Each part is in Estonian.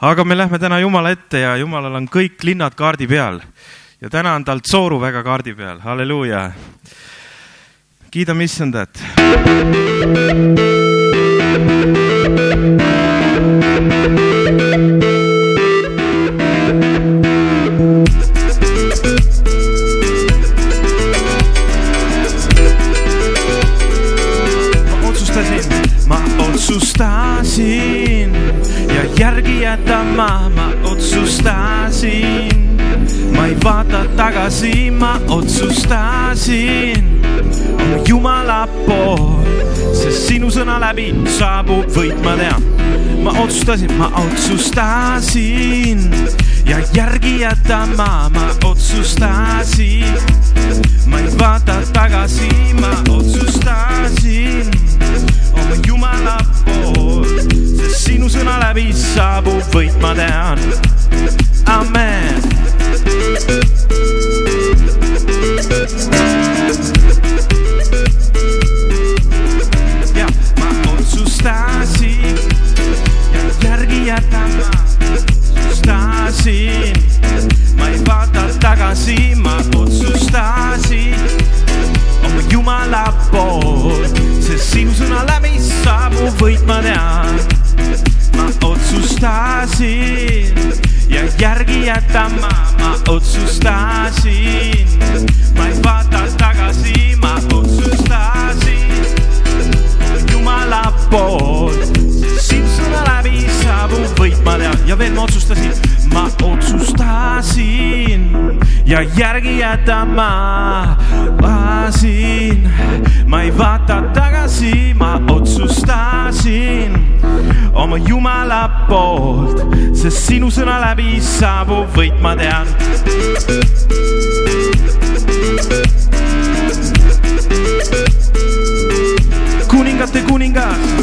aga me lähme täna Jumala ette ja Jumalal on kõik linnad kaardi peal ja täna on tal Tsooru väga kaardi peal, halleluuja. kiidame issandat. ma otsustasin, ma otsustasin järgi jätama ma otsustasin. ma ei vaata tagasi, ma otsustasin Jumala pool, sest sinu sõna läbi saabub võit, ma tean. ma otsustasin, ma otsustasin ja järgi jätama ma otsustasin. ma ei vaata tagasi, ma otsustasin oma Jumala pool, sest sinu sõna läbi saabub võit, ma tean. amen. ja ma otsustasin ja järgi jätan ma otsustasin, ma ei vaata tagasi, ma otsustasin oma Jumala pool, sest sinu sõna läbi saabub võit, ma tean. Otsustasin ja järgi jätan ma, ma otsustasin, ma ei vaata tagasi, ma otsustasin. Jumala pool, sest sinu sõna läbi saabub võit, ma tean ja veel ma otsustasin, ma otsustasin. Ja järgi jätan ma, vasin, ma ei vaata tagasi, ma otsustasin. Oma Jumala poolt, sest sinu sõna läbi saabub võit, ma tean. kuningate kuningas,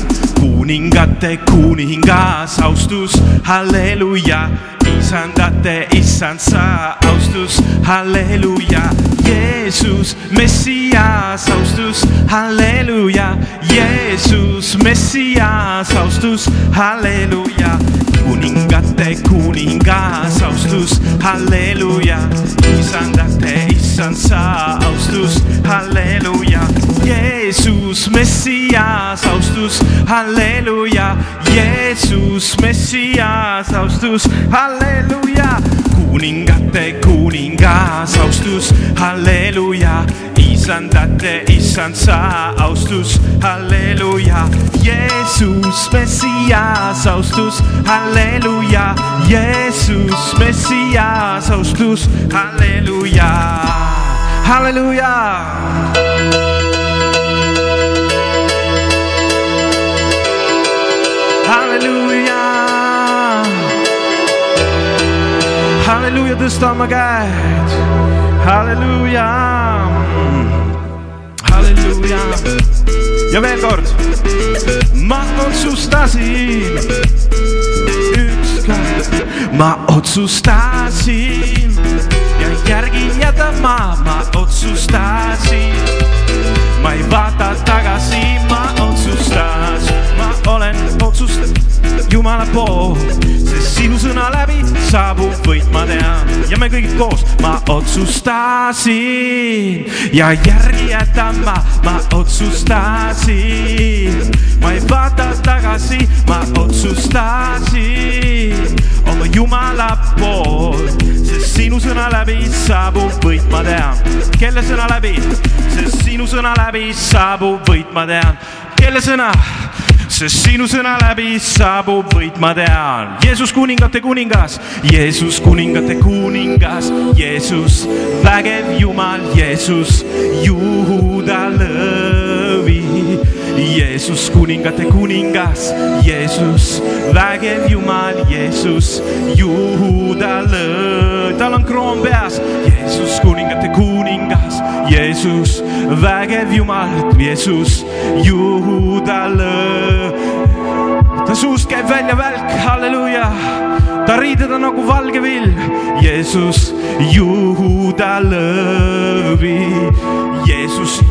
kuningate kuningas, austus, halleluuja, isandate issand sa, austus, halleluuja, Jeesus, Messias, austus, halleluuja, Jeesus, Messias, austus, halleluuja, kuningate kuningas, austus, halleluuja, isandate issand sa, austus, halleluuja, Jeesus, Messias, austus, halleluuja, Jeesus, Messias, austus, halleluuja, kuningate kuningas, austus, halleluuja, isandate issand sa, austus, halleluja, Jeesus, Messias, austus, halleluja, Jeesus, Messias, austus, halleluja, halleluja. halleluuja, tõsta oma käed. halleluuja. halleluuja. ja veel kord. ma otsustasin ükskord, ma otsustasin ja järgi jätama ma otsustasin. ma ei vaata tagasi, ma otsustasin, Jumala poolt, sest sinu sõna läbi saabub võit, ma tean. Ja me kõik koos, ma otsustasin. Ja järgi jätan ma, ma otsustasin, ma ei vaata tagasi, ma otsustasin. Oma Jumala poolt, sest sinu sõna läbi saabub võit, ma tean, kelle sõna läbi, sest sinu sõna läbi saabub võit, ma tean, kelle sõna sest sinu sõna läbi saabub võit, ma tean. Jeesus kuningate kuningas, Jeesus kuningate kuningas, Jeesus vägev Jumal, Jeesus Juuda lõvi. Jeesus kuningate kuningas, Jeesus vägev Jumal, Jeesus Juuda lõvi. tal on kroon peas, Jeesus kuningate kuningas, Jeesus vägev Jumal, Jeesus Juuda lõvi ta suust käib välja välk, halleluuja. ta riided on nagu valge vill, Jeesus, Juuda lõvi. Jeesus,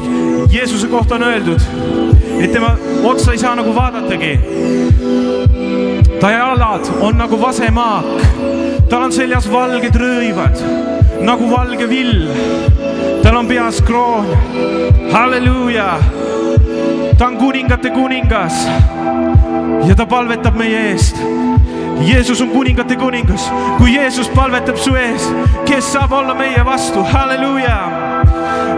Jeesuse kohta on öeldud, et tema otsa ei saa nagu vaadatagi. ta jalad on nagu vasemaak, tal on seljas valged rõivad nagu valge vill. tal on peas kroon, halleluuja. ta on kuningate kuningas ja ta palvetab meie eest Jeesus on kuningate kuningas, kui Jeesus palvetab su ees, kes saab olla meie vastu, halleluuja.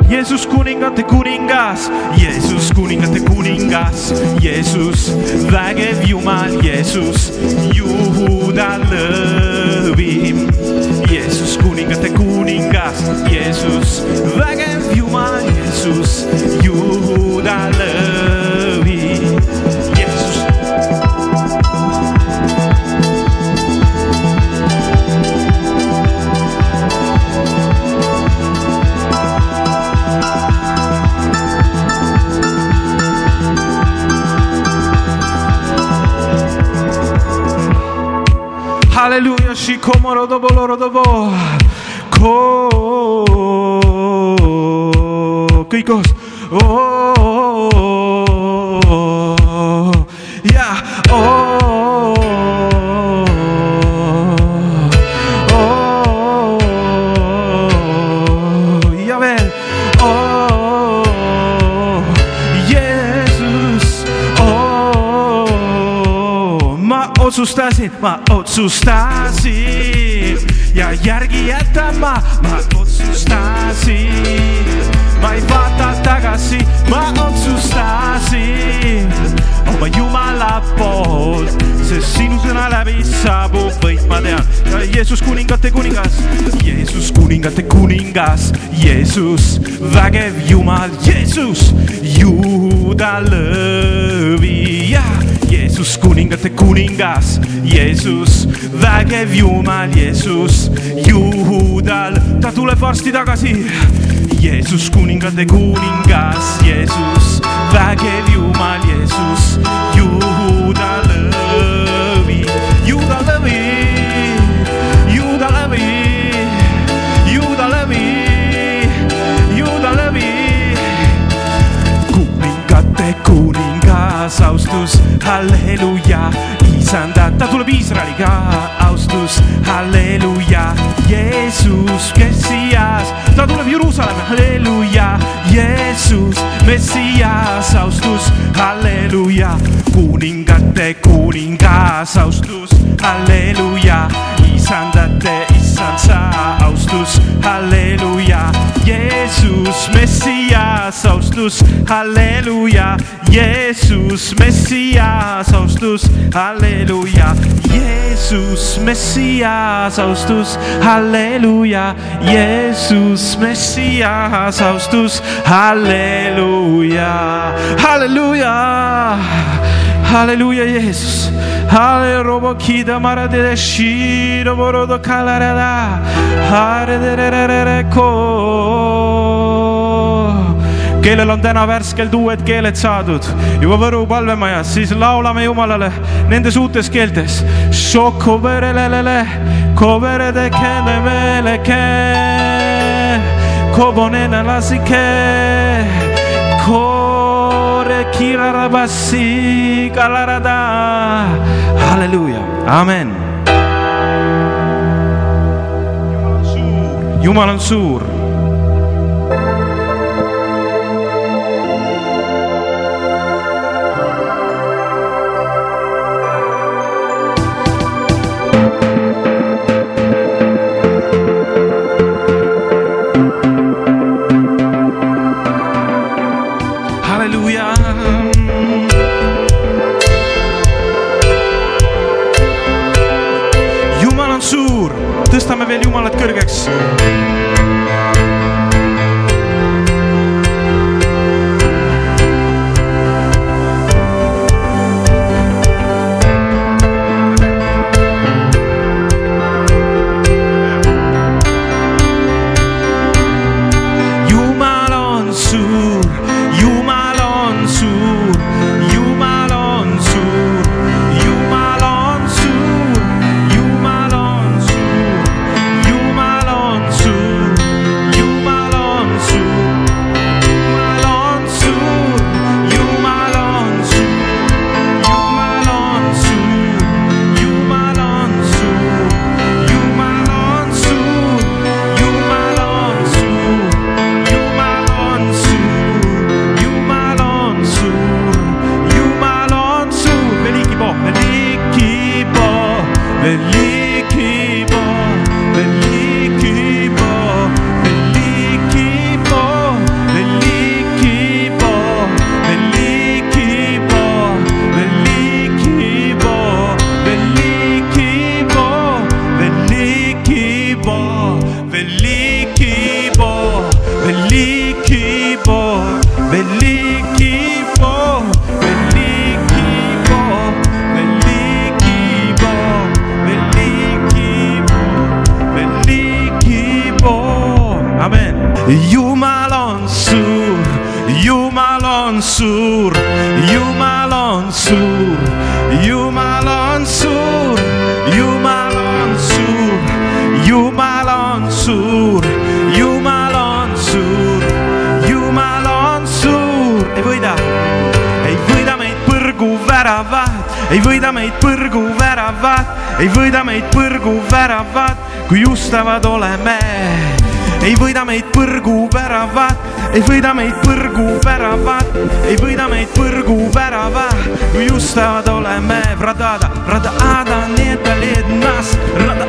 Jeesus kuningate kuningas, Jeesus kuningate kuningas, Jeesus vägev Jumal, Jeesus. Juuda lõvim. Jeesus kuningate kuningas, Jeesus vägev Jumal, Jeesus. Juuda lõvim. Halleluja, shikomoro dobo loro dobo. Ko. kõik koos. Otsustasin ja järgi jätan ma, otsustasin. ma ei vaata tagasi, ma otsustasin. Oma Jumala poolt, sest sinu sõna läbi saabub võit, ma tean. Jeesus kuningate kuningas, Jeesus kuningate kuningas, Jeesus vägev Jumal, Jeesus Juuda lõvi ja Jeesus kuningate kuningas, Jeesus vägev Jumal, Jeesus Juudal, ta tuleb varsti tagasi. Jeesus kuningate kuningas, Jeesus vägev Jumal, Jeesus Juuda lõvi, Juuda lõvi, Juuda lõvi, Juuda lõvi, Juuda lõvi kuningate kuningas, austus, halleluuja, isanda, ta tuleb Iisraeliga, austus, halleluuja, Jeesus, Messias, ta tuleb Jeruusalemma, halleluuja, Jeesus, Messias, austus, halleluuja, kuningate kuningas, austus, halleluuja, isandate sa, austus, halleluuja, Jeesus, Messias, austus, halleluuja, Jeesus, Messias, austus, halleluuja, Jeesus, Messias, austus, halleluja, Jeesus, Messias, austus, halleluja, halleluja, halleluja, Jeesus. Hale robo kida mara de shiro borodo kalarada. Kellel on täna värskelt uued keeled saadud juba Võru palvemajas, siis laulame Jumalale nendes uutes keeltes. Šokoverelelele, koverede kele veleke, kobonena lasike, kore kirarabasi kalarada. halleluuja, amen. Jumal on ei võida, ei võida meid põrguväravad, ei võida meid põrguväravad, ei võida meid põrguväravad, kui justavad oleme. Ei võida meid põrguväravad, ei võida meid põrguväravad, ei võida meid põrguväravad, kui justavad oleme. Radada, radaada, need olid nas, radaada,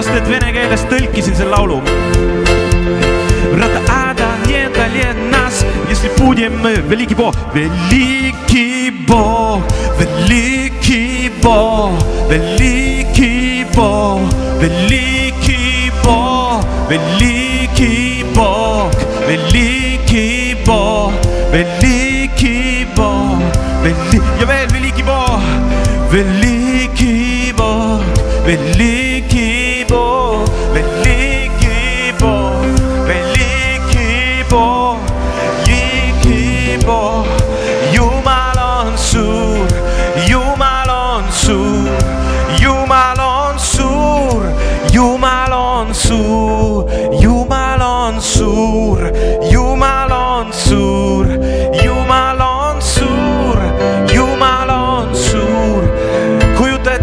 sellepärast, et vene keeles tõlkisin selle laulu. Radaada, need olid nas, если будем великий Бог, великий Бог, великий Бог, великий Бог, великий Бог, великий Бог, великий Бог, великий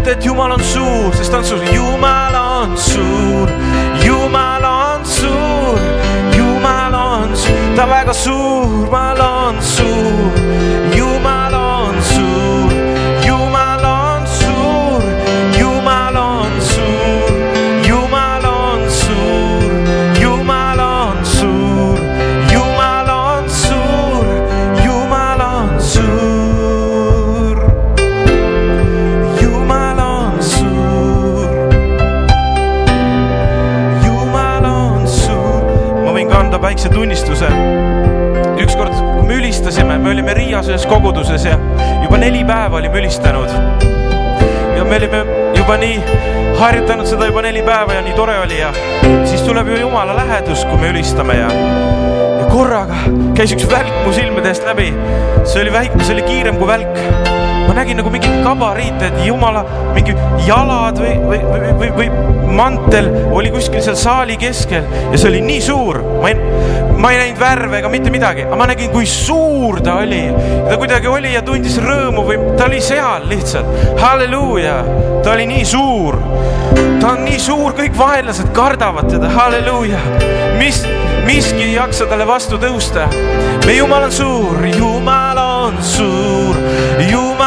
ette, et Jumal on suur, sest ta on suur, Jumal on suur, Jumal on suur, Jumal on suur, ta väga suur, Jumal on suur, väikse tunnistuse ükskord, kui me ülistasime, me olime Riias ühes koguduses ja juba neli päeva olime ülistanud. ja me olime juba nii harjutanud seda juba neli päeva ja nii tore oli ja siis tuleb ju jumala lähedus, kui me ülistame ja, korraga käis üks välk mu silmade eest läbi. see oli väike, see oli kiirem kui välk ma nägin nagu mingit gabariite, et jumala mingi jalad või, või, või, või, või mantel oli kuskil seal saali keskel ja see oli nii suur, ma ei, ma ei näinud värve ega mitte midagi, aga ma nägin, kui suur ta oli. ta kuidagi oli ja tundis rõõmu või ta oli seal lihtsalt, halleluuja, ta oli nii suur. ta on nii suur, kõik vaenlased kardavad teda, halleluuja. mis, miski ei jaksa talle vastu tõusta. meie Jumal on suur, Jumal on suur, Jumal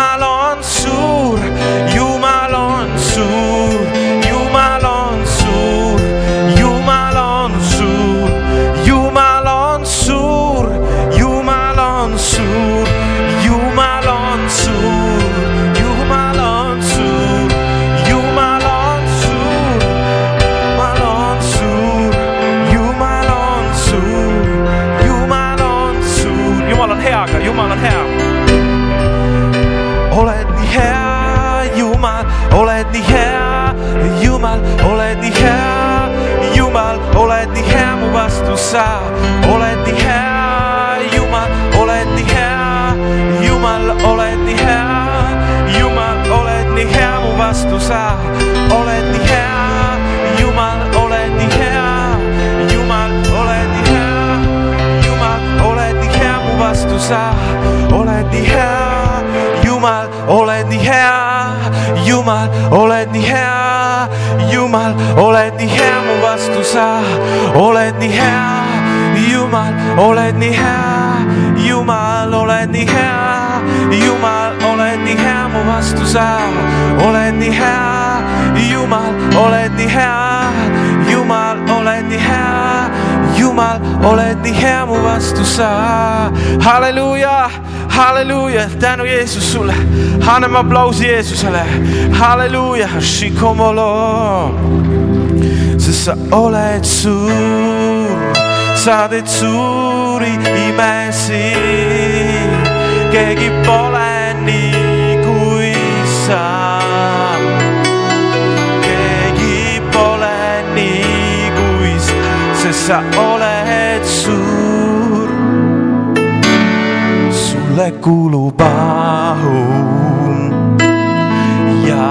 vastu sa, oled nii hea, Jumal, oled nii hea, Jumal, oled nii hea, Jumal, oled nii hea mu vastu sa, oled nii hea, Jumal, oled nii hea, Jumal, oled nii hea, Jumal, oled nii hea mu vastu sa, oled nii hea, Jumal, oled nii hea, oled nii hea, Jumal, oled nii hea mu vastu sa, oled nii hea, Jumal, oled nii hea, Jumal, oled nii hea, Jumal, oled nii hea mu vastu sa, halleluuja, halleluuja, tänu Jeesus sulle, anname aplausi Jeesusele, halleluuja, sest sa oled suur, sa teed suuri imesid, keegi pole sa oled suur. sulle kuulub au ja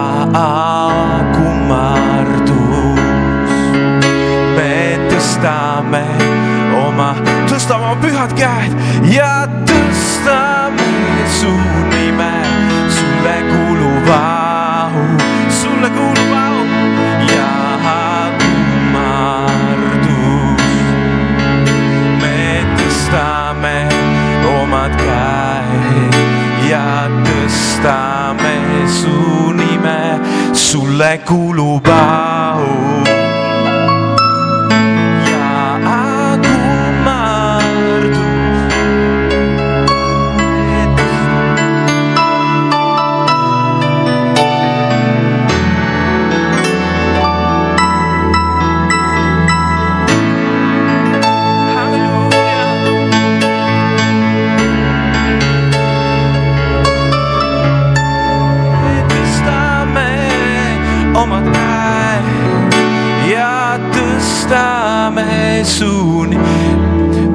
kummardus. me tõstame oma, tõstame oma pühad käed ja tõstame sulle kuulub au.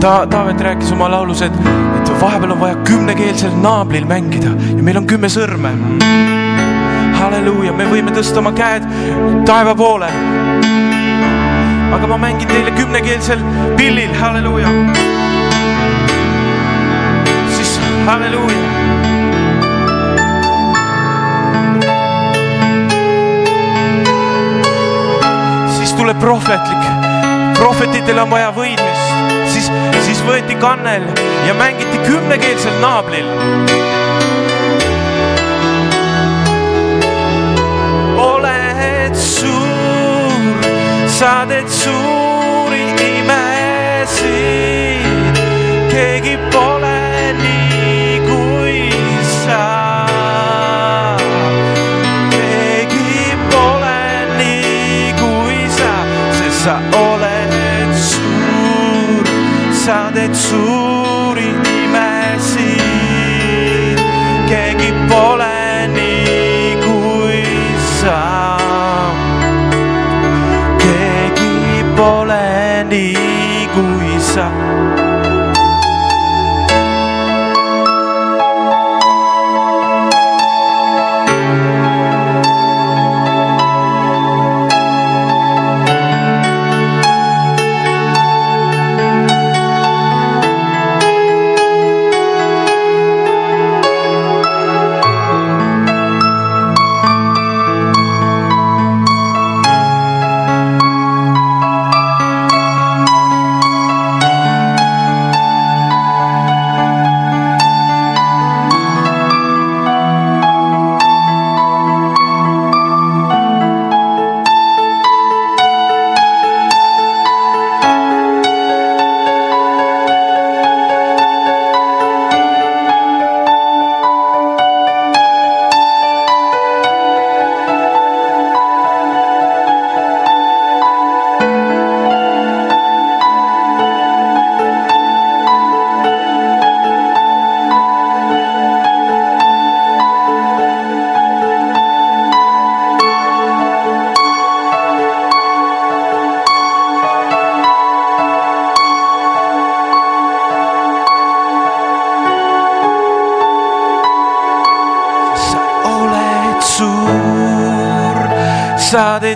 Ta-, Taavet rääkis oma laulus, et, et vahepeal on vaja kümnekeelsel naablil mängida ja meil on kümme sõrme. halleluuja, me võime tõsta oma käed taeva poole. aga ma mängin teile kümnekeelsel pillil, halleluuja. siis halleluuja tuleb prohvetlik, prohvetitele on vaja siis võeti kannel ja mängiti kümnekeelsel naablil. oled suur, sa teed suuri sa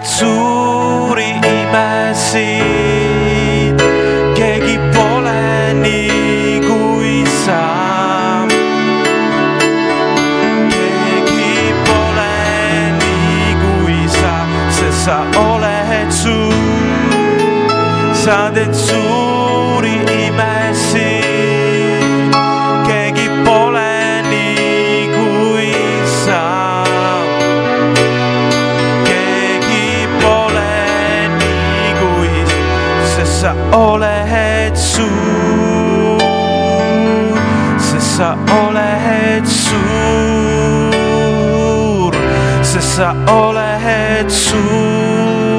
teed suuri imesid, keegi pole nii kui sa. keegi pole nii kui sa, sest sa oled suur, sa teed suuri oled suur, sest sa oled suur, sest sa oled suur,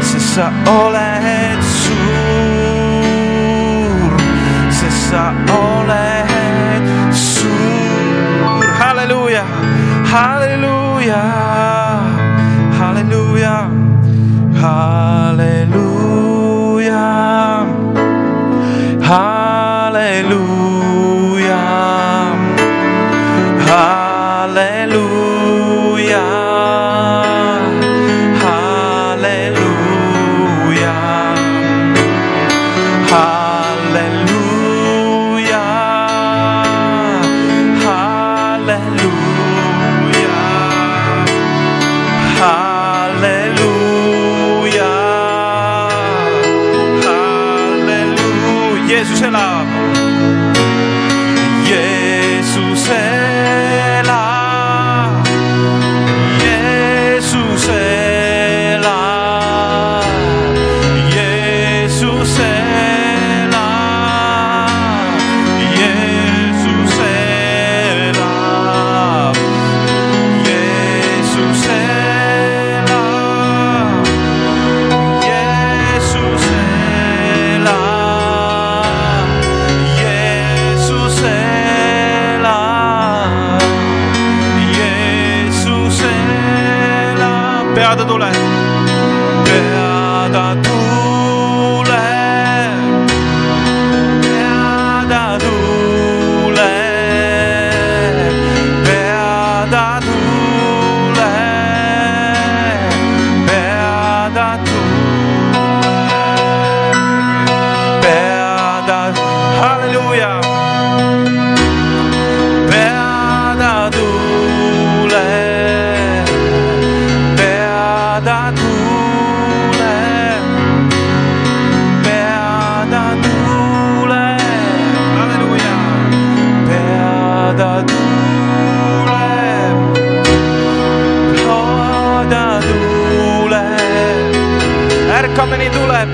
sest sa oled. Jeesus elab.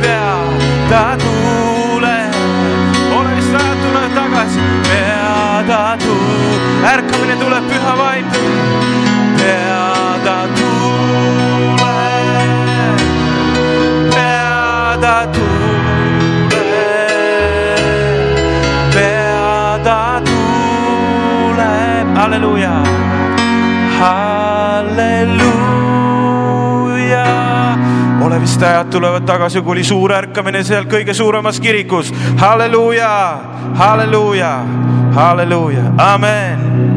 peata tuule, ole lihtsalt tule tagasi, peata tuul, ärkamine tuleb püha vaim, peata tuule, peata tuule, peata tuule, halleluuja. Ole vist ajad tulevad tagasi, kui oli suur ärkamine seal kõige suuremas kirikus. halleluuja, halleluuja, halleluuja, amen